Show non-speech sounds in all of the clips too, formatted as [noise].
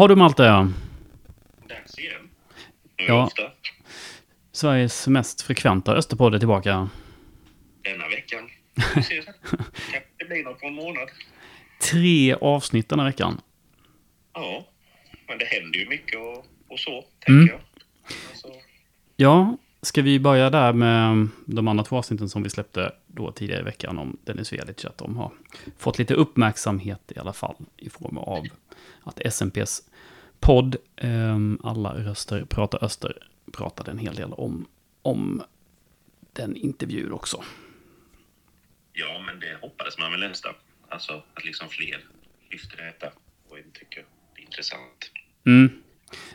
Jaha du Malte, ja. Dags igen. Nu Ja. ofta. Sveriges mest frekventa Österpodd är tillbaka. Denna veckan. [laughs] Vi det blir något på en månad. Tre avsnitt den här veckan. Ja, men det händer ju mycket och, och så, Mm. tänker jag. Alltså, Ja, ska vi börja där med de andra två avsnitten som vi släppte då tidigare i veckan om Dennis Velic, att de har fått lite uppmärksamhet i alla fall i form av att SMPs podd ehm, Alla röster pratar öster pratade en hel del om, om den intervjun också. ja, men det hoppades man väl nästan. Alltså att liksom fler lyfter detta och tycker det är intressant. Mm.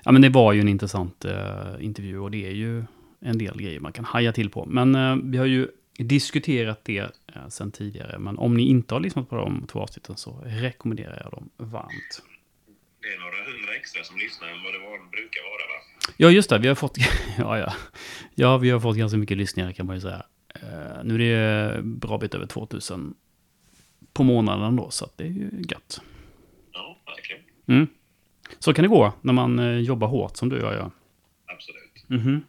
Ja, men det var ju en intressant eh, intervju och det är ju en del grejer man kan haja till på. Men eh, vi har ju diskuterat det eh, sen tidigare. Men om ni inte har lyssnat på de två avsnitten så rekommenderar jag dem varmt. Det är några hundra extra som lyssnar än vad det var, brukar vara, va? Ja, just det. Vi har fått, [laughs] ja, ja. ja, vi har fått ganska mycket lyssningar kan man ju säga. Eh, nu är det bra bit över 2000 på månaden då, så det är ju gött. Ja, verkligen. Mm. Så kan det gå när man eh, jobbar hårt som du och jag gör. Absolut. Mhm.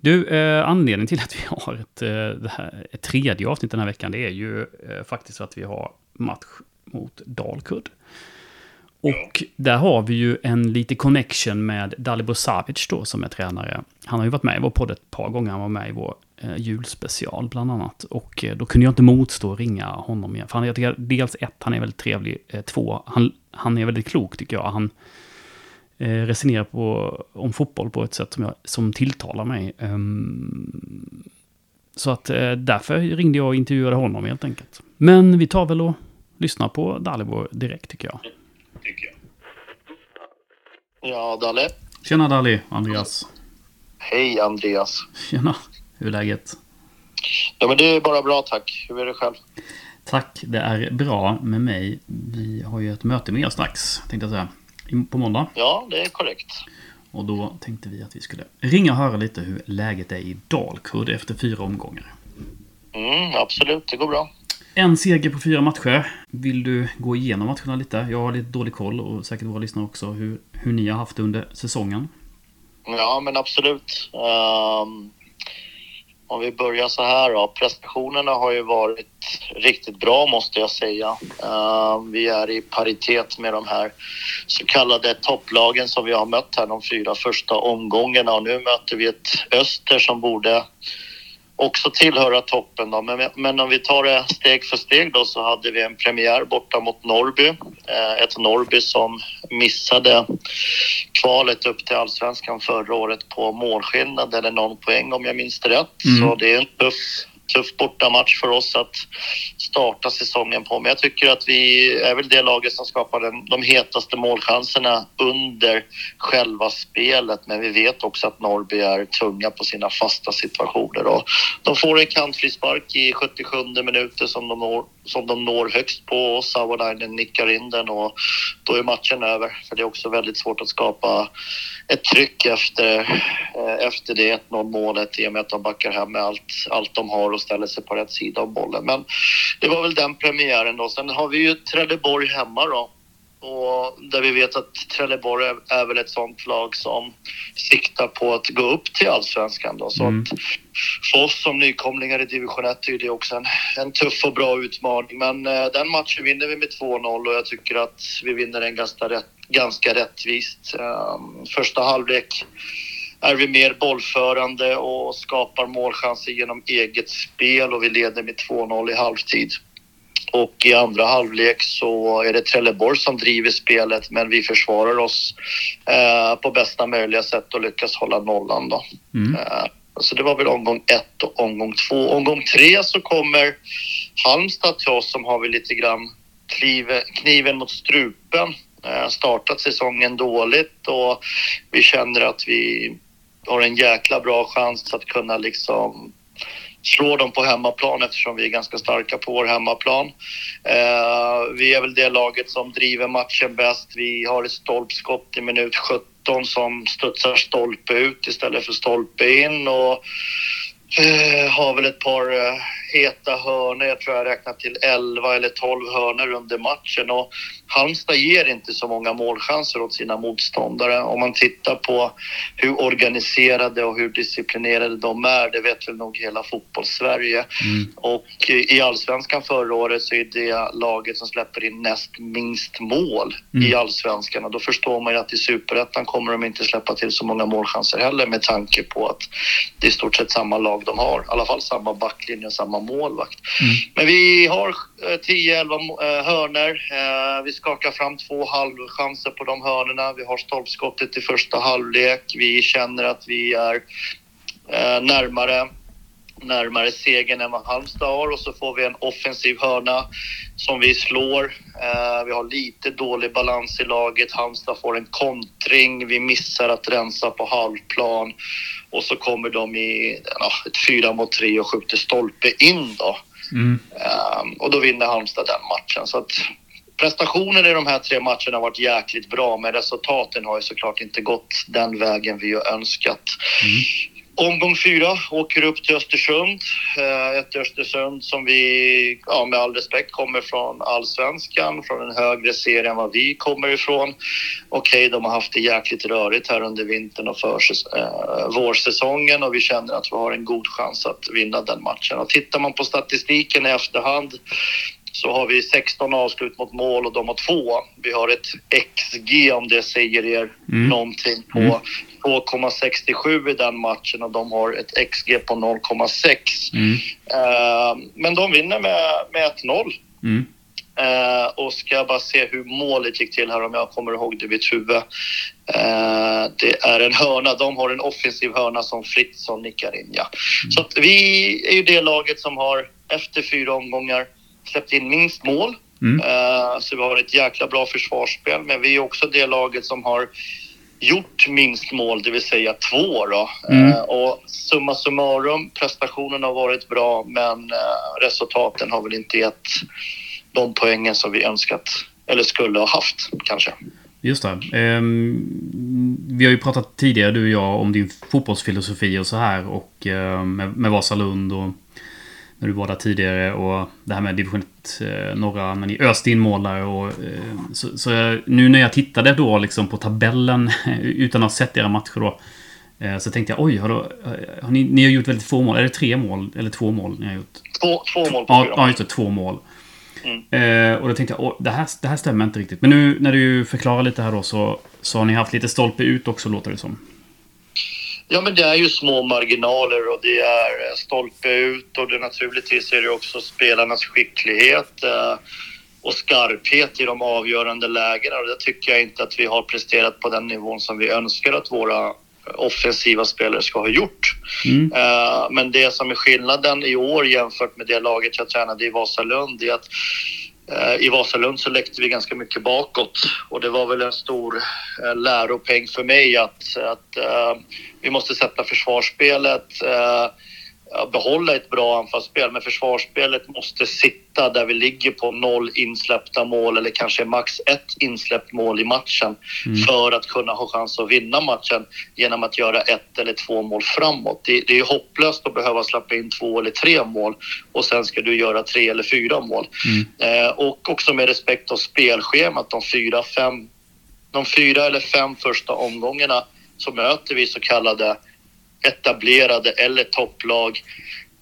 Du, eh, anledningen till att vi har ett, eh, det här, ett tredje avsnitt den här veckan, det är ju eh, faktiskt att vi har match mot Dalkurd. Och där har vi ju en lite connection med Dalibor Savic då, som är tränare. Han har ju varit med i vår podd ett par gånger. Han var med i vår eh, julspecial bland annat. Och eh, då kunde jag inte motstå att ringa honom igen. För han, jag tycker, dels ett, han är väldigt trevlig. Eh, två, han, han är väldigt klok tycker jag. Han eh, resonerar på, om fotboll på ett sätt som, jag, som tilltalar mig. Um, så att eh, därför ringde jag och intervjuade honom helt enkelt. Men vi tar väl och lyssnar på Dalibor direkt tycker jag. Tycker jag. Ja, Dalle. Tjena Dali, Andreas. Hej Andreas. Tjena, hur är läget? Ja, men det är bara bra tack. Hur är det själv? Tack, det är bra med mig. Vi har ju ett möte med er strax, tänkte jag säga. På måndag. Ja, det är korrekt. Och då tänkte vi att vi skulle ringa och höra lite hur läget är i Dalkurd efter fyra omgångar. Mm, absolut, det går bra. En seger på fyra matcher. Vill du gå igenom matcherna lite? Jag har lite dålig koll och säkert våra lyssnare också hur, hur ni har haft det under säsongen. Ja, men absolut. Um, om vi börjar så här då. Prestationerna har ju varit riktigt bra måste jag säga. Um, vi är i paritet med de här så kallade topplagen som vi har mött här de fyra första omgångarna och nu möter vi ett Öster som borde också tillhöra toppen. Då. Men, men om vi tar det steg för steg då så hade vi en premiär borta mot Norrby. Eh, ett Norrby som missade kvalet upp till allsvenskan förra året på målskillnad eller någon poäng om jag minns rätt. Mm. Så det är en tuff, tuff bortamatch för oss att starta säsongen på. Men jag tycker att vi är väl det laget som skapar den, de hetaste målchanserna under själva spelet. Men vi vet också att Norrby är tunga på sina fasta situationer. Och de får en kantfrispark i 77 minuter som de når, som de når högst på och Savolainen nickar in den och då är matchen över. För det är också väldigt svårt att skapa ett tryck efter, eh, efter det 1-0 målet i och med att de backar hem med allt, allt de har och ställer sig på rätt sida av bollen. Men det var väl den premiären då. Sen har vi ju Trelleborg hemma då. Och där vi vet att Trelleborg är, är väl ett sånt lag som siktar på att gå upp till allsvenskan då. Så Mm. att för oss som nykomlingar i division 1 är det också en, en tuff och bra utmaning. Men eh, den matchen vinner vi med 2-0 och jag tycker att vi vinner den ganska, rätt, ganska rättvist. Um, första halvlek är vi mer bollförande och skapar målchanser genom eget spel och vi leder med 2-0 i halvtid. Och i andra halvlek så är det Trelleborg som driver spelet men vi försvarar oss eh, på bästa möjliga sätt och lyckas hålla nollan då. Mm. Eh, Så det var väl omgång ett och omgång två. Omgång tre så kommer Halmstad till oss som har vi lite grann klive, kniven mot strupen. Eh, Startat säsongen dåligt och vi känner att vi har en jäkla bra chans att kunna liksom slå dem på hemmaplan eftersom vi är ganska starka på vår hemmaplan. Eh, vi är väl det laget som driver matchen bäst. Vi har ett stolpskott i minut 17 som studsar stolpe ut istället för stolpe in och eh, har väl ett par eh, heta hörnor. Jag tror jag räknat till 11 eller 12 hörnor under matchen och Halmstad ger inte så många målchanser åt sina motståndare. Om man tittar på hur organiserade och hur disciplinerade de är, det vet väl nog hela fotbollssverige. Mm. Och i allsvenskan förra året så är det laget som släpper in näst minst mål mm. i allsvenskan. Och då förstår man ju att i superettan kommer de inte släppa till så många målchanser heller med tanke på att det är i stort sett samma lag de har. I alla fall samma backlinje och samma målvakt. Mm. Men vi har 10-11 eh, hörner. Eh, vi skakar fram två halvchanser på de hörnerna. Vi har stolpskottet i första halvlek. Vi känner att vi är eh, närmare närmare segern än vad Halmstad har och så får vi en offensiv hörna som vi slår. Eh, vi har lite dålig balans i laget. Halmstad får en kontring. Vi missar att rensa på halvplan och så kommer de i ja, ett fyra mot tre och skjuter stolpe in då. Mm. Eh, och då vinner Halmstad den matchen. Så att prestationen i de här tre matcherna har varit jäkligt bra men resultaten har ju såklart inte gått den vägen vi har önskat. Mm. Omgång fyra åker upp till Östersund. Eh, ett Östersund som vi, ja, med all respekt, kommer från allsvenskan, från en högre serie än vad vi kommer ifrån. Okej, de har haft det jäkligt rörigt här under vintern och för, eh, vårsäsongen och vi känner att vi har en god chans att vinna den matchen. Och tittar man på statistiken i efterhand så har vi 16 avslut mot mål och de har två. Vi har ett XG om det säger er mm. någonting på mm. 2,67 i den matchen och de har ett XG på 0,6. Mm. Uh, men de vinner med, med 1-0. Mm. Uh, och ska jag bara se hur målet gick till här om jag kommer ihåg det vid huvud. Uh, det är en hörna. De har en offensiv hörna som Fritzson nickar in. Ja. Mm. Så vi är ju det laget som har efter fyra omgångar släppt in minst mål. Mm. Uh, så vi har ett jäkla bra försvarsspel. Men vi är också det laget som har gjort minst mål, det vill säga två. Då. Mm. Uh, och summa summarum, prestationen har varit bra men uh, resultaten har väl inte gett de poängen som vi önskat eller skulle ha haft kanske. Just det. Um, vi har ju pratat tidigare du och jag om din fotbollsfilosofi och så här och med, med Vasalund och när du var där tidigare och det här med division 1 eh, norra när ni öste in mål där och eh, så, så nu när jag tittade då liksom på tabellen [laughs] utan att ha sett era matcher då eh, så tänkte jag oj, har, då, har ni, ni har gjort väldigt få mål. Är det tre mål eller två mål ni har gjort? Två, två mål på ja, ja, just det. Två mål. Mm. Eh, och då tänkte jag, det, här, det här stämmer inte riktigt. Men nu när du förklarar lite här då så, så har ni haft lite stolpe ut också låter det som. Ja, men det är ju små marginaler och det är eh, stolpe ut och det naturligtvis är det också spelarnas skicklighet eh, och skarphet i de avgörande lägena och det tycker jag inte att vi har presterat på den nivån som vi önskar att våra offensiva spelare ska ha gjort. Mm. Eh, men det som är skillnaden i år jämfört med det laget jag tränade i Vasalund är att Eh, I Vasalund så läckte vi ganska mycket bakåt. Och det var väl en stor eh, läropeng för mig att, att uh, vi måste sätta försvarsspelet uh, behålla ett bra anfallsspel, men försvarsspelet måste sitta där vi ligger på noll insläppta mål eller kanske max ett insläppt mål i matchen mm. för att kunna ha chans att vinna matchen genom att göra ett eller två mål framåt. Det, det är hopplöst att behöva släppa in två eller tre mål och sen ska du göra tre eller fyra mål. Mm. Eh, och också med respekt av spelschemat, de fyra, fem, de fyra eller fem första omgångarna så möter vi så kallade etablerade eller topplag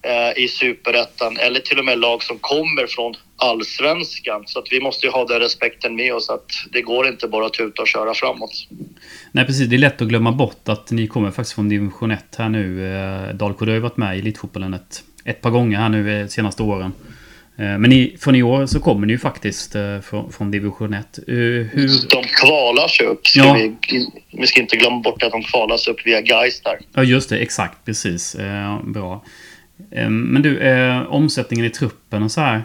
eh, i superettan eller till och med lag som kommer från allsvenskan. Så att vi måste ju ha den respekten med oss att det går inte bara att tuta och köra framåt. Nej precis, det är lätt att glömma bort att ni kommer faktiskt från division 1 här nu. Eh, Dalkurd har ju varit med i Elitfotbollen ett, ett par gånger här nu de senaste åren. Eh, men i, från i år så kommer ni ju faktiskt eh, från, från division 1. Eh, hur... De kvalas ju upp. Ska ja. vi, vi ska inte glömma bort att de kvalas upp via Gais där. Ja, just det. Exakt. Precis. bra. Men du, omsättningen i truppen och så här.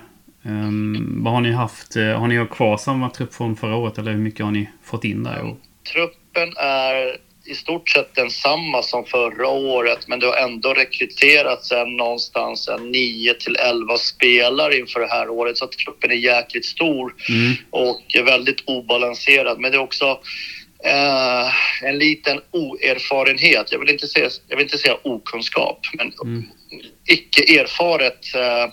vad har ni haft? Har ni kvar samma trupp från förra året eller hur mycket har ni fått in där? Truppen är i stort sett densamma som förra året men det har ändå rekryterats en någonstans en 9 till 11 spelare inför det här året så att truppen är jäkligt stor mm. och väldigt obalanserad. Men det är också eh, en liten oerfarenhet. Jag vill inte säga, jag vill inte säga okunskap men mm. icke erfaret eh,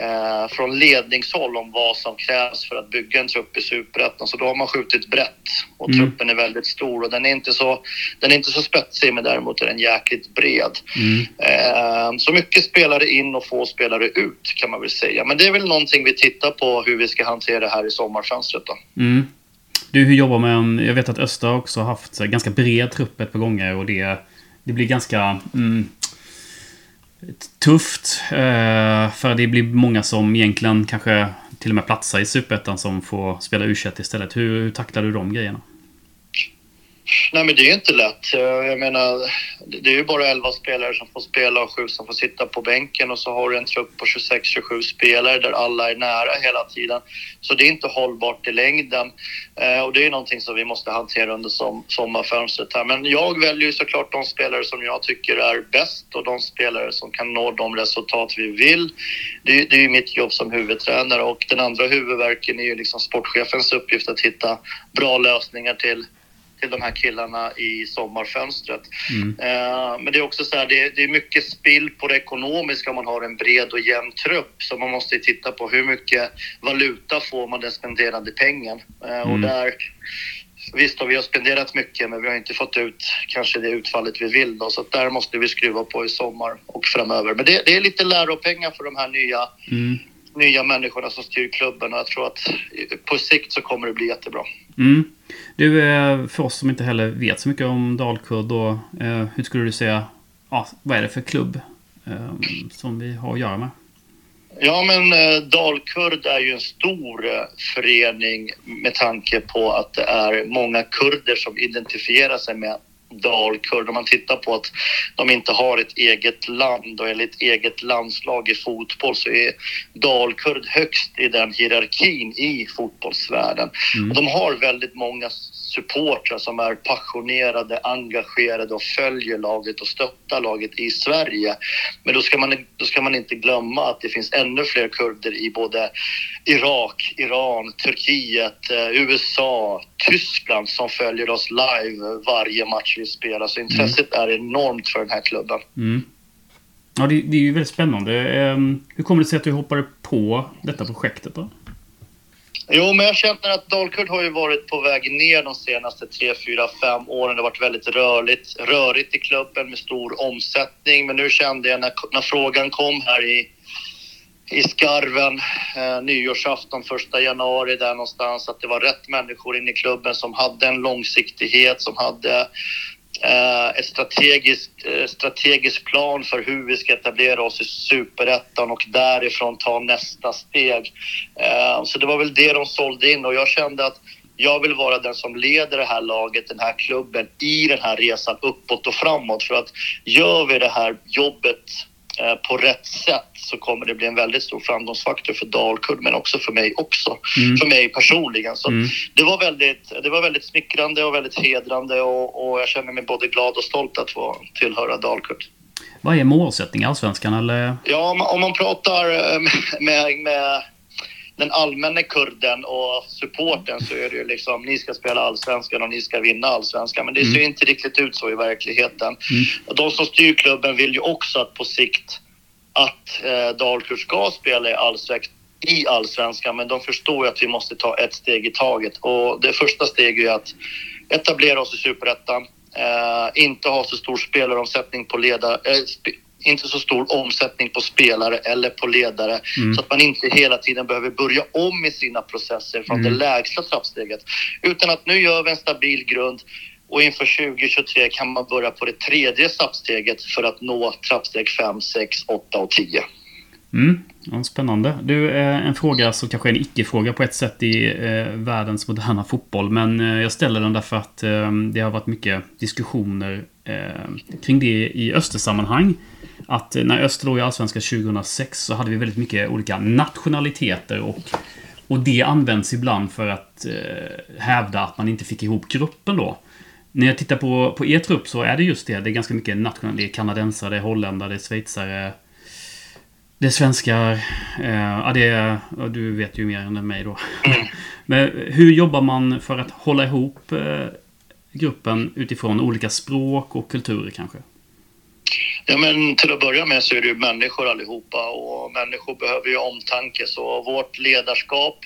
eh, från ledningshåll om vad som krävs för att bygga en trupp i Superettan. Så då har man skjutit brett och Mm. truppen är väldigt stor och den är inte så, den är inte så spetsig men däremot är den jäkligt bred. Mm. Eh, så mycket spelare in och få spelare ut kan man väl säga. Men det är väl någonting vi tittar på hur vi ska hantera det här i sommarfönstret då. Mm. Du, hur jobbar man? Jag vet att Östa också har haft ganska bred trupp ett par gånger och det, det blir ganska mm, tufft. Eh, för det blir många som egentligen kanske till och med platsar i Superettan som får spela u istället. Hur, hur tacklar du de grejerna? Nej, men det är ju inte lätt. Eh, jag menar, det är ju bara 11 spelare som får spela och 7 som får sitta på bänken och så har du en trupp på 26-27 spelare där alla är nära hela tiden. Så det är inte hållbart i längden. Eh, och det är ju någonting som vi måste hantera under som, sommarfönstret här. Men jag väljer ju såklart de spelare som jag tycker är bäst och de spelare som kan nå de resultat vi vill. Det är, det är ju mitt jobb som huvudtränare och den andra huvudverken är ju liksom sportchefens uppgift att hitta bra lösningar till till de här killarna i sommarfönstret. Mm. Eh, men det är också så här, det är, mycket spill på det ekonomiska om man har en bred och jämn trupp. Så man måste titta på hur mycket valuta får man den spenderade pengen. Eh, Och Mm. där, visst har vi har spenderat mycket men vi har inte fått ut kanske det utfallet vi vill då. Så där måste vi skruva på i sommar och framöver. Men det, det är lite läropengar för de här nya, Mm. nya människorna som styr klubben och jag tror att på sikt så kommer det bli jättebra. Mm. Du, eh, för oss som inte heller vet så mycket om Dalkurd då, eh, hur skulle du säga, ja, vad är det för klubb ehm, som vi har att göra med? Ja, men eh, Dalkurd är ju en stor förening med tanke på att det är många kurder som identifierar sig med Dalkurd. Om man tittar på att de inte har ett eget land och eller ett eget landslag i fotboll så är Dalkurd högst i den hierarkin i fotbollsvärlden. Mm. Och de har väldigt många supportrar som är passionerade, engagerade och följer laget och stöttar laget i Sverige. Men då ska, man, då ska man inte glömma att det finns ännu fler kurder i både Irak, Iran, Turkiet, eh, USA, Tyskland som följer oss live varje match vi spelar. Så intresset är enormt för den här klubben. Mm. Ja, det, det är ju väldigt spännande. Eh, hur kommer det sig att du hoppade på detta projektet då? Jo, men jag känner att Dalkurd har ju varit på väg ner de senaste 3, 4, 5 åren. Det har varit väldigt rörligt, rörigt i klubben med stor omsättning. Men nu kände jag när, när frågan kom här i, i skarven, eh, nyårsafton, första januari där någonstans, att det var rätt människor in i klubben som hade en långsiktighet, som hade eh, ett strategiskt, eh, strategisk plan för hur vi ska etablera oss i superettan och därifrån ta nästa steg. Eh, så det var väl det de sålde in och jag kände att jag vill vara den som leder det här laget, den här klubben i den här resan uppåt och framåt. För att gör vi det här jobbet på rätt sätt så kommer det bli en väldigt stor framgångsfaktor för Dalkurd men också för mig också. Mm. För mig personligen. Så Mm. det var väldigt, det var väldigt smickrande och väldigt hedrande och, och jag känner mig både glad och stolt att få tillhöra Dalkurd. Vad är målsättningen i Allsvenskan eller? Ja, om man, om man pratar eh, med, med den allmänna kurden och supporten så är det ju liksom ni ska spela allsvenskan och ni ska vinna allsvenskan. Men det ser ju inte riktigt ut så i verkligheten. Mm. De som styr klubben vill ju också att på sikt att eh, Dalkurd ska spela i allsvenskan i allsvenskan, men de förstår ju att vi måste ta ett steg i taget. Och det första steget är att etablera oss i superettan, eh, inte ha så stor spelaromsättning på ledare, eh, sp- inte så stor omsättning på spelare eller på ledare Mm. så att man inte hela tiden behöver börja om i sina processer från Mm. det lägsta trappsteget. Utan att nu gör vi en stabil grund och inför 2023 kan man börja på det tredje trappsteget för att nå trappsteg 5, 6, 8 och 10. Mm. Ja, spännande. Du, eh, en fråga som kanske är en icke-fråga på ett sätt i eh, världens moderna fotboll. Men eh, jag ställer den därför att eh, det har varit mycket diskussioner eh, kring det i Östersammanhang. Att när Öster låg i Allsvenskan 2006 så hade vi väldigt mycket olika nationaliteter och, och det används ibland för att eh, hävda att man inte fick ihop gruppen då. När jag tittar på, på er trupp så är det just det. Det är ganska mycket nationellt. Det är kanadensare, det är holländare, det är schweizare. Det är svenskar. Eh, ja, det är, ja, du vet ju mer än mig då. [laughs] Men hur jobbar man för att hålla ihop eh, gruppen utifrån olika språk och kulturer kanske? Ja, men till att börja med så är det ju människor allihopa och människor behöver ju omtanke. Så vårt ledarskap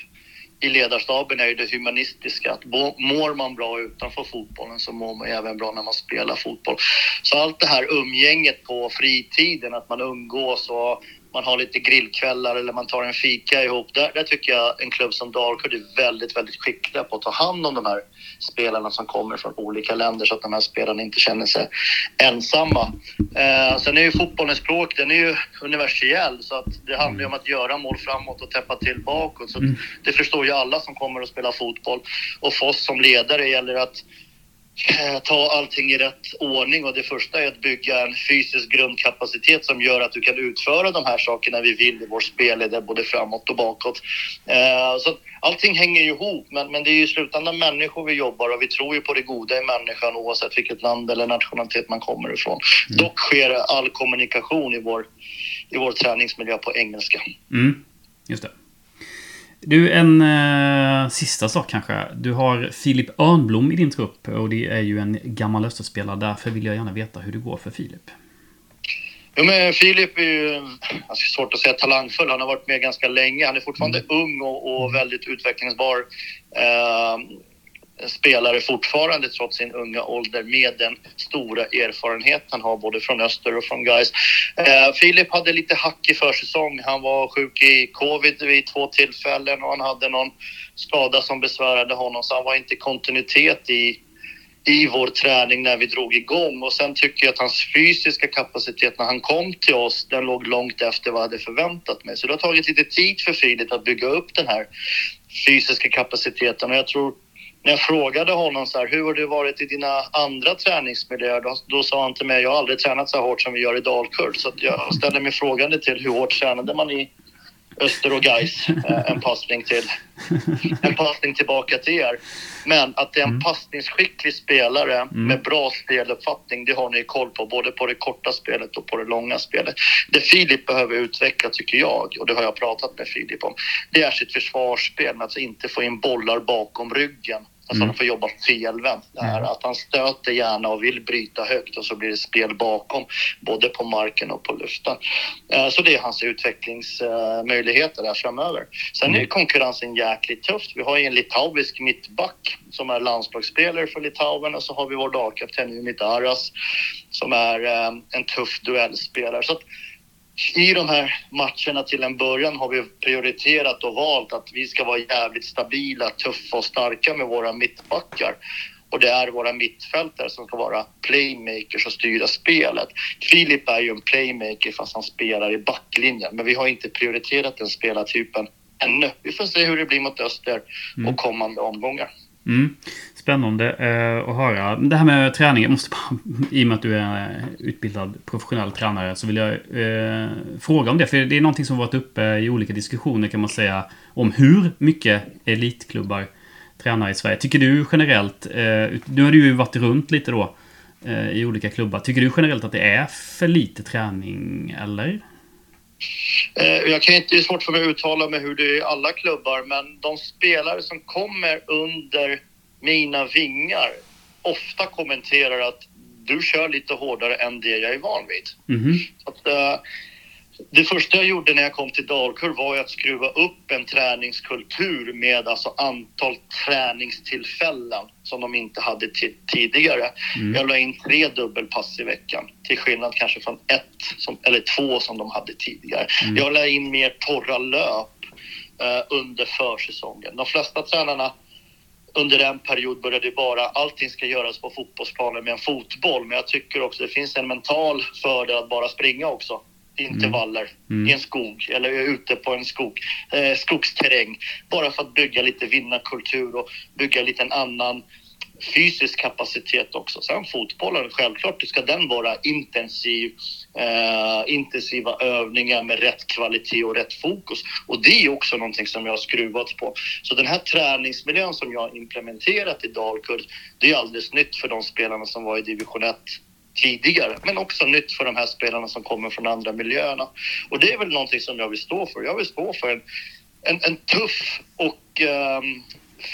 i ledarstaben är ju det humanistiska. Att mår man bra utanför fotbollen så mår man även bra när man spelar fotboll. Så allt det här umgänget på fritiden, att man umgås och man har lite grillkvällar eller man tar en fika ihop. Där, där tycker jag en klubb som Dalkurd är väldigt, väldigt skickliga på att ta hand om de här spelarna som kommer från olika länder så att de här spelarna inte känner sig ensamma. Eh, sen är ju fotbollens språk, den är ju universell så att det handlar ju om att göra mål framåt och täppa till bakåt. Så mm. det förstår ju alla som kommer att spela fotboll. Och för oss som ledare gäller det att ta allting i rätt ordning och det första är att bygga en fysisk grundkapacitet som gör att du kan utföra de här sakerna vi vill i vår spelled, både framåt och bakåt. Eh, så allting hänger ju ihop, men, men det är ju i slutändan människor vi jobbar och vi tror ju på det goda i människan oavsett vilket land eller nationalitet man kommer ifrån. Mm. Dock sker all kommunikation i vår, i vår träningsmiljö på engelska. Mm. Just det. Du, en eh, sista sak kanske. Du har Filip Örnblom i din trupp och det är ju en gammal Österspelare. Därför vill jag gärna veta hur det går för Filip. Jo, men Filip är ju alltså, svårt att säga talangfull. Han har varit med ganska länge. Han är fortfarande mm. ung och, och, väldigt utvecklingsbar. Eh, spelare fortfarande trots sin unga ålder med den stora erfarenhet han har både från Öster och från Gais. Eh, Filip hade lite hack i försäsong. Han var sjuk i covid vid två tillfällen och han hade någon skada som besvärade honom så han var inte kontinuitet i i vår träning när vi drog igång och sen tycker jag att hans fysiska kapacitet när han kom till oss, den låg långt efter vad jag hade förväntat mig. Så det har tagit lite tid för Filip att bygga upp den här fysiska kapaciteten och jag tror när jag frågade honom så här, hur har du varit i dina andra träningsmiljöer? Då, då sa han till mig, jag har aldrig tränat så hårt som vi gör i Dalkurd. Så jag ställde mig frågande till hur hårt tränade man i Öster och Gais eh, en [laughs] passning till. En passning tillbaka till er. Men att det är en mm. passningsskicklig spelare mm. med bra speluppfattning, det har ni koll på, både på det korta spelet och på det långa spelet. Det Filip behöver utveckla, tycker jag, och det har jag pratat med Filip om, det är sitt försvarsspel med att inte få in bollar bakom ryggen Alltså mm. han får jobba felvänt. Här, mm. Att han stöter gärna och vill bryta högt och så blir det spel bakom, både på marken och på luften. Eh, så det är hans utvecklingsmöjligheter där framöver. Sen är mm. konkurrensen jäkligt tufft. Vi har ju en litauisk mittback som är landslagsspelare för Litauen och så har vi vår lagkapten Umit Aras som är eh, en tuff duellspelare. Så att, i de här matcherna till en början har vi prioriterat och valt att vi ska vara jävligt stabila, tuffa och starka med våra mittbackar. Och det är våra mittfältare som ska vara playmakers och styra spelet. Filip är ju en playmaker fast han spelar i backlinjen. Men vi har inte prioriterat den spelartypen ännu. Vi får se hur det blir mot Öster och kommande omgångar. Mm. Spännande eh, att höra. Det här med träning, jag måste bara, i och med att du är utbildad professionell tränare, så vill jag eh, fråga om det. För det är någonting som varit uppe i olika diskussioner kan man säga, om hur mycket elitklubbar tränar i Sverige. Tycker du generellt, eh, nu har du ju varit runt lite då eh, i olika klubbar. Tycker du generellt att det är för lite träning, eller? Eh, jag kan inte, det är svårt för mig att uttala mig hur det är i alla klubbar, men de spelare som kommer under mina vingar ofta kommenterar att du kör lite hårdare än det jag är van vid. Mm. Att, uh, det första jag gjorde när jag kom till Dalkurd var att skruva upp en träningskultur med alltså antal träningstillfällen som de inte hade tidigare. Mm. Jag la in tre dubbelpass i veckan till skillnad kanske från ett som, eller två som de hade tidigare. Mm. Jag la in mer torra löp uh, under försäsongen. De flesta tränarna under en period började bara allting ska göras på fotbollsplanen med en fotboll. Men jag tycker också det finns en mental fördel att bara springa också. Intervaller mm. mm. i en skog eller ute på en skog, eh, skogsterräng. Bara för att bygga lite vinnarkultur och bygga lite en annan fysisk kapacitet också. Sen fotbollen, självklart ska den vara intensiv, eh, intensiva övningar med rätt kvalitet och rätt fokus. Och det är också någonting som jag har skruvat på. Så den här träningsmiljön som jag har implementerat i Dalkurd, det är alldeles nytt för de spelarna som var i division 1 tidigare, men också nytt för de här spelarna som kommer från andra miljöerna. Och det är väl någonting som jag vill stå för. Jag vill stå för en, en, en tuff och um,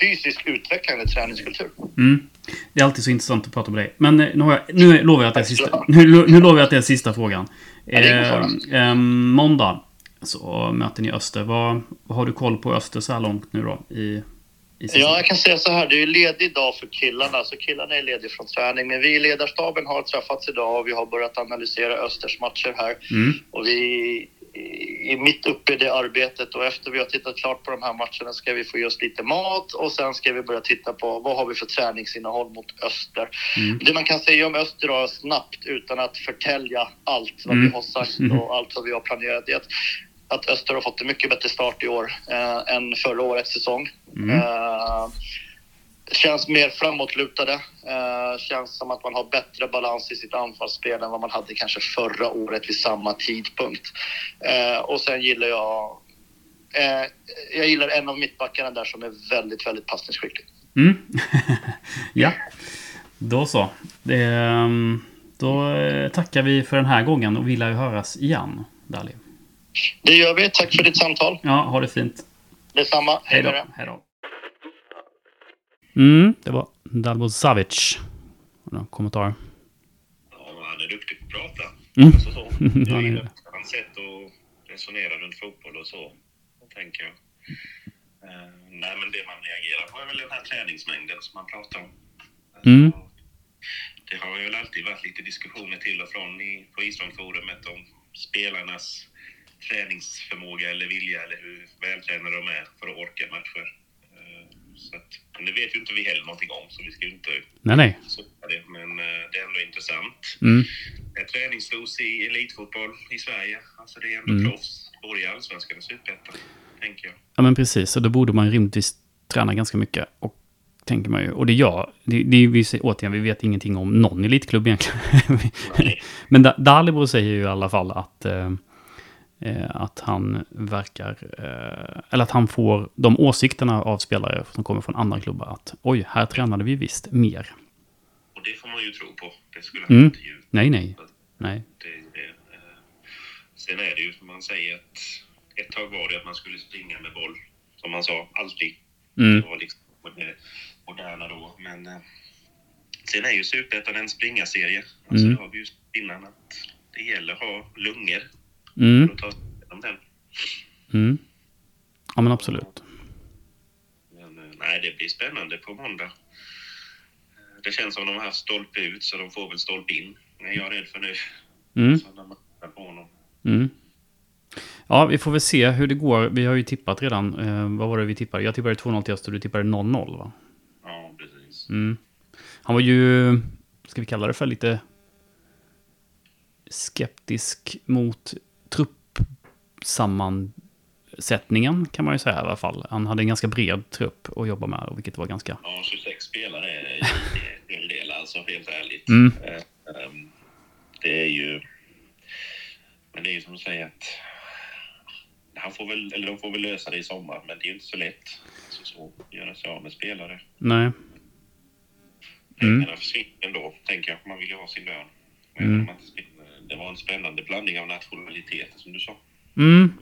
fysiskt utvecklande träningskultur. Mm. Det är alltid så intressant att prata med dig. Men eh, nu, har jag, nu lovar jag att det är sista, [laughs] nu, nu lovar jag att det är sista frågan. Ja, det är eh, eh, måndag så möter ni Öster. Vad, vad har du koll på Öster så här långt nu då? I, i? Ja, jag kan säga så här. Det är ledig dag för killarna, så killarna är lediga från träning. Men vi i ledarstaben har träffats idag och vi har börjat analysera Östers matcher här. Mm. Och vi är mitt uppe i det arbetet och efter vi har tittat klart på de här matcherna ska vi få i oss lite mat och sen ska vi börja titta på vad har vi för träningsinnehåll mot Öster. Mm. Det man kan säga om Öster då snabbt utan att förtälja allt vad Mm. vi har sagt och allt vad vi har planerat är att, att Öster har fått en mycket bättre start i år eh, än förra årets säsong. Mm. Eh, känns mer framåtlutade. Eh, känns som att man har bättre balans i sitt anfallsspel än vad man hade kanske förra året vid samma tidpunkt. Eh, och sen gillar jag eh, jag gillar en av mittbackarna där som är väldigt, väldigt passningsskicklig. Mm. [laughs] ja, då så. Ehm, då eh, tackar vi för den här gången och vi lär ju höras igen, Dali. Det gör vi. Tack för ditt samtal. Ja, ha det fint. Detsamma. Hej då. Hej då. Mm, det var Dalbo Savic. Några kommentarer? Ja, han är duktig på att prata. Mm. Alltså så. [laughs] Jag är gillar hans sätt att resonera runt fotboll och så. Tänker jag. Eh, nej, men det man reagerar på är väl den här träningsmängden som man pratar om. Alltså, Mm. Det har ju väl alltid varit lite diskussioner till och från i, på islandforumet om spelarnas träningsförmåga eller vilja eller hur vältränade de är för att orka matcher. Eh, Så att, men det vet ju inte vi heller någonting om, så vi ska ju inte Nej, nej. det. Men eh, det är ändå intressant. Mm. Är träningsdos i elitfotboll i Sverige. Alltså det är ändå Mm. proffs, både i allsvenskan och superettan, tänker jag. Ja, men precis. Så då borde man rimligtvis träna ganska mycket. Och tänker man ju. Och det gör, det, det, vi återigen, vi vet ingenting om någon elitklubb egentligen. [laughs] Men Da- Dalibor säger ju i alla fall att, eh, att han verkar, eh, eller att han får de åsikterna av spelare som kommer från andra klubbar att oj, här tränade vi visst mer. Och det får man ju tro på. Det skulle han Mm. inte ljuga. Nej, nej, nej. Det, det, eh, sen är det ju som man säger att ett tag var det att man skulle springa med boll, som man sa, alltid. Mm. Det var liksom det moderna då. Men eh, sen är ju Superettan en springarserie. Alltså Mm. det har vi ju innan att det gäller att ha lungor Mm. för att ta sig igenom den. Mm. Ja, men absolut. Men eh, nej, det blir spännande på måndag. Eh, Det känns som de har haft stolpe ut, så de får väl stolpe in. Det är jag rädd för nu. Mm. Mm. Ja, vi får väl se hur det går. Vi har ju tippat redan. Eh, vad var det vi tippade? Jag tippade 2-0 till Öster, du tippade 0-0 va? Ja, precis. Mm. Han var ju, ska vi kalla det för lite skeptisk mot truppsammansättningen kan man ju säga i alla fall. Han hade en ganska bred trupp att jobba med, vilket var ganska... Ja, 26 spelare är en del alltså, helt ärligt. Mm. Eh, ehm, Det är ju... Men det är ju som du säger att... Han får väl, eller de får väl lösa det i sommar, men det är ju inte så lätt. Alltså så, göra sig av med spelare. Nej. Pengarna försvinner ändå, tänker jag. Man vill ju ha sin lön. Mm. man inte Det var en spännande blandning av nationaliteter, som du sa. Mm.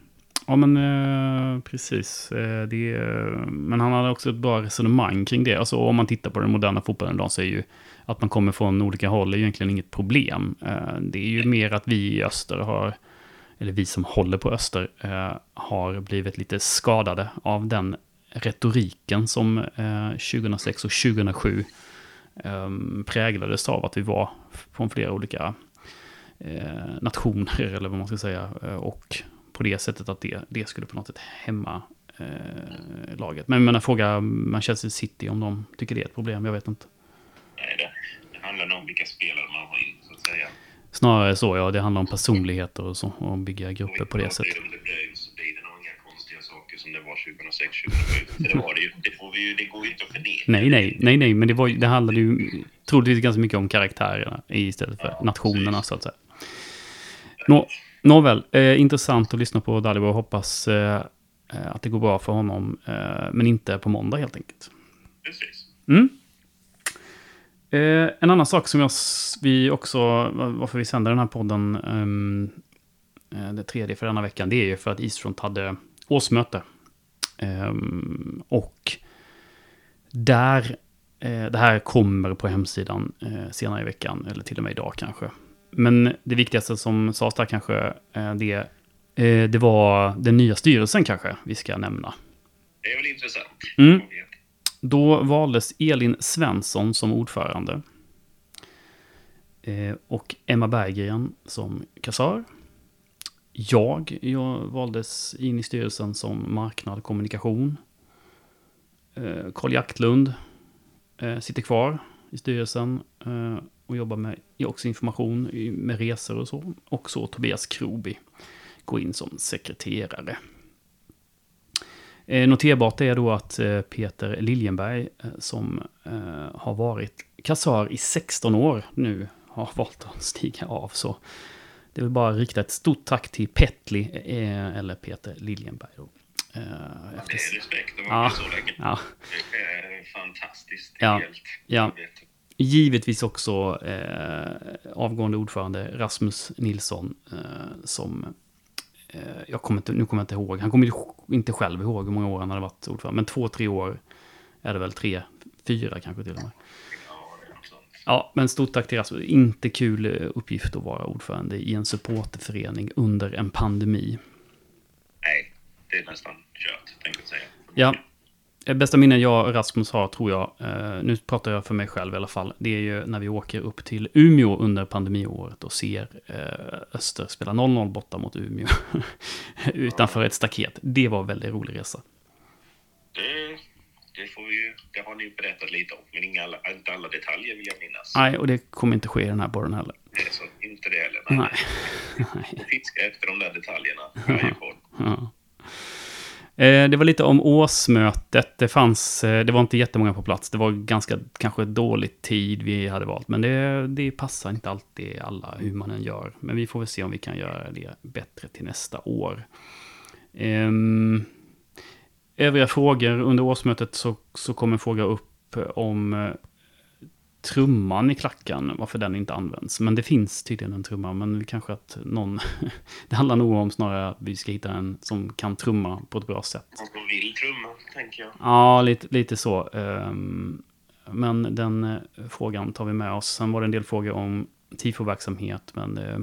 Ja, men eh, precis. Eh, det, men han hade också ett bra resonemang kring det. Alltså, om man tittar på den moderna fotbollen idag så är ju att man kommer från olika håll är ju egentligen inget problem. Eh, det är ju mer att vi i öster har, eller vi som håller på öster, eh, har blivit lite skadade av den retoriken som eh, 2006 och 2007 eh, präglades av att vi var från flera olika eh, nationer, eller vad man ska säga. Eh, och på det sättet att det, det skulle på något sätt hämma eh, laget. Men jag menar, fråga Manchester City om de tycker det är ett problem, jag vet inte. Nej, det, det handlar nog om vilka spelare man har in, så att säga. Snarare så, ja, det handlar om personligheter och så, och bygga grupper på det sättet. Om det blir, så blir det nog inga konstiga saker som det var 2006, 2007. Det var det ju. Det, får vi ju, det går ju inte att förneka. Nej, nej, nej, nej, men det, var, det handlade ju troligtvis ganska mycket om karaktärerna istället för nationerna, så att säga. Nå, nåväl, eh, intressant att lyssna på Dalibor. Hoppas eh, eh, att det går bra för honom, eh, men inte på måndag helt enkelt. Precis. Mm. Eh, en annan sak som jag, vi också, var- varför vi sänder den här podden, ehm, eh, det tredje för denna veckan, det är ju för att Eastfront hade årsmöte. Ehm, och där Eh, det här kommer på hemsidan senare i veckan, eller till och med idag kanske. Men det viktigaste som sades där kanske, eh, det, eh, det var den nya styrelsen kanske vi ska nämna. Det är väl intressant. Mm. Då valdes Elin Svensson som ordförande. Eh, och Emma Berggren som kassör. Jag, jag valdes in i styrelsen som marknad och kommunikation. Carl Jaktlund sitter kvar i styrelsen och jobbar med också information med resor och så. Och så Tobias Kroby går in som sekreterare. Eh, noterbart är då att eh, Peter Liljenberg, eh, som har varit kassör i 16 år nu, har [laughs] valt att stiga av. Så det vill bara rikta ett stort tack till Petli, eller Peter Liljenberg. Då. Eh, Det efter, är respekt att Ja. vara så länge. ja, Det är fantastiskt. Ja. Helt Ja. Givetvis också eh, avgående ordförande Rasmus Nilsson, eh, som eh, jag kommer inte, nu kommer jag inte ihåg, han kommer inte själv ihåg hur många år han hade varit ordförande, men två, tre år är det väl, tre, fyra kanske till och med. Ja, men stort tack till Rasmus. Inte kul eh, uppgift att vara ordförande i en supporterförening under en pandemi. Nej, det är nästan kört, tänkte jag säga. Ja, bästa minnen jag och Rasmus har tror jag, eh, nu pratar jag för mig själv i alla fall, det är ju när vi åker upp till Umeå under pandemiåret och ser eh, Öster spela 0-0 borta mot Umeå [laughs] utanför ett staket. Det var en väldigt rolig resa. Det, det, får vi, ju- det har ni berättat lite om, men inga alla, inte alla detaljer vill jag minnas. Nej, och det kommer inte ske i den här borren heller. Det är så, inte det heller. Nej. [laughs] Och fiska efter de där detaljerna. Varje. Ja. Eh, det var lite om årsmötet. Det fanns, eh, det var inte jättemånga på plats. Det var ganska, kanske dålig tid vi hade valt. Men det, det passar inte alltid alla hur man än gör. Men vi får väl se om vi kan göra det bättre till nästa år. Ehm, övriga frågor under årsmötet så, så kom en fråga upp om eh, trumman i klacken, varför den inte används. Men det finns tydligen en trumma, men kanske att någon... [laughs] det handlar nog om snarare att vi ska hitta en som kan trumma på ett bra sätt. Någon som vill trumma, tänker jag. Ja, lite, lite så. Ehm, Men den eh, frågan tar vi med oss. Sen var det en del frågor om tifo-verksamhet, men eh,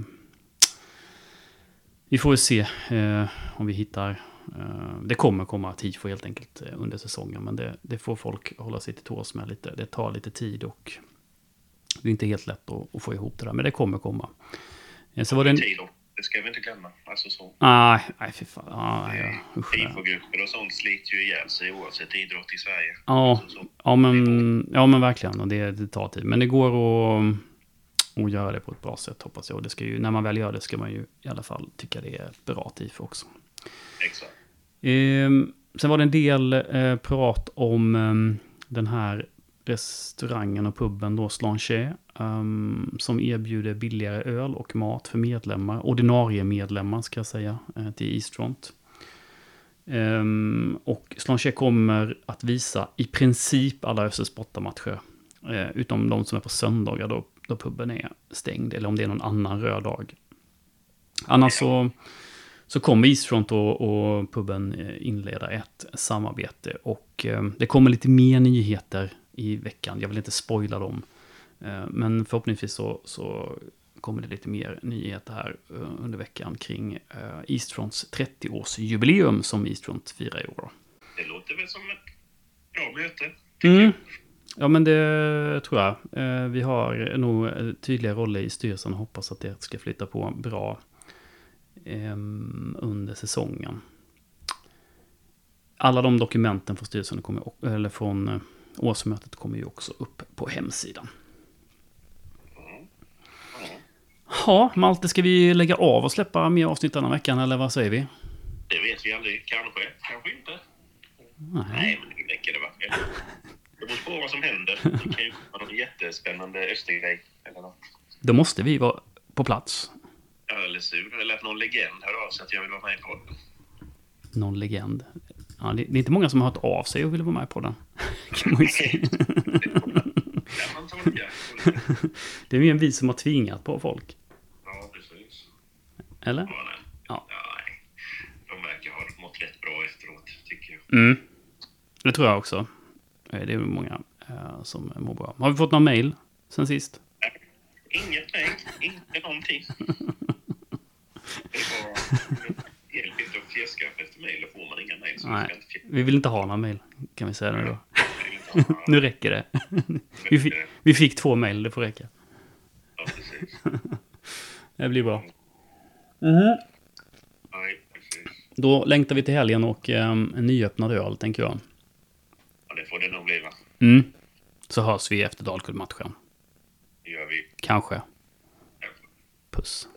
vi får väl se eh, om vi hittar... Det kommer komma tifo helt enkelt under säsongen, men det, det får folk hålla sig till tåls med lite. Det tar lite tid och det är inte helt lätt att, att få ihop det där, men det kommer komma. Eh, Så var det en... Det ska vi inte glömma. Alltså så. Nej, nej fy fan. Ja, ja. Tifogrupper och sånt sliter ju ihjäl sig oavsett idrott i Sverige. Ja, Alltså så. ja, men, ja men verkligen. Och det, det tar tid. Men det går att, att göra det på ett bra sätt hoppas jag. Och det ska ju, när man väl gör det ska man ju i alla fall tycka det är ett bra tifo också. Exakt. Ehm, sen var det en del eh, prat om ehm, den här restaurangen och puben då, Slanchet, um, som erbjuder billigare öl och mat för medlemmar, ordinarie medlemmar ska jag säga, eh, till Eastfront. Um, ehm, och Slanchet kommer att visa i princip alla ÖSEs bortamatcher, uh, utom de som är på söndagar då, då puben är stängd, eller om det är någon annan röd dag. Annars så så kommer Eastfront och, och puben eh, inleda ett samarbete. Och eh, det kommer lite mer nyheter i veckan. Jag vill inte spoila dem. Eh, men förhoppningsvis så, så kommer det lite mer nyheter här eh, under veckan kring eh, Eastfronts 30-årsjubileum som Eastfront firar i år. Det låter väl som ett bra möte. Mm. Ja, men det tror jag. Vi har nog tydliga roller i styrelsen och hoppas att det ska flytta på bra ehm, under säsongen. Alla de dokumenten från styrelsen kommer, eller från årsmötet kommer ju också upp på hemsidan. Ja, Malte, ska vi lägga av och släppa mer avsnitt den här veckan, eller vad säger vi? Det vet vi aldrig. Kanske, kanske inte. Nej. Nej, men det räcker det va? Det beror på vad som händer. Det kan ju vara någon jättespännande östergrej eller något. Då måste vi vara på plats. Ja, Eller sur. Eller att någon legend hör av sig att jag vill vara med i podden. Någon legend. Ja, det, är inte många som har hört av sig och vill vara med på den. Kan man ju säga. Det är mer vi som har tvingat på folk. Ja, precis. Eller? Ja, nej. Ja. Nej. De verkar ha mått rätt bra efteråt, tycker jag. Mm. Det tror jag också. Eh, Det är många eh, som mår bra. Har vi fått någon mail sen sist? Inget nej, inte någonting. Det var helt inte att fjäska efter mejl, då får man inga mejl. Nej. Vi vill inte ha någon mail, kan vi säga nu då. [laughs] nu räcker det. vi, fick, vi fick två mail, det får räcka. Ja, precis. [laughs] Det blir bra. Nej, precis. Då längtar vi till helgen och um, en nyöppnad öl, tänker jag. Ja, det får det nog bli va? Mm. Så hörs vi efter Dalkurd-matchen. Det gör vi. Kanske. Puss.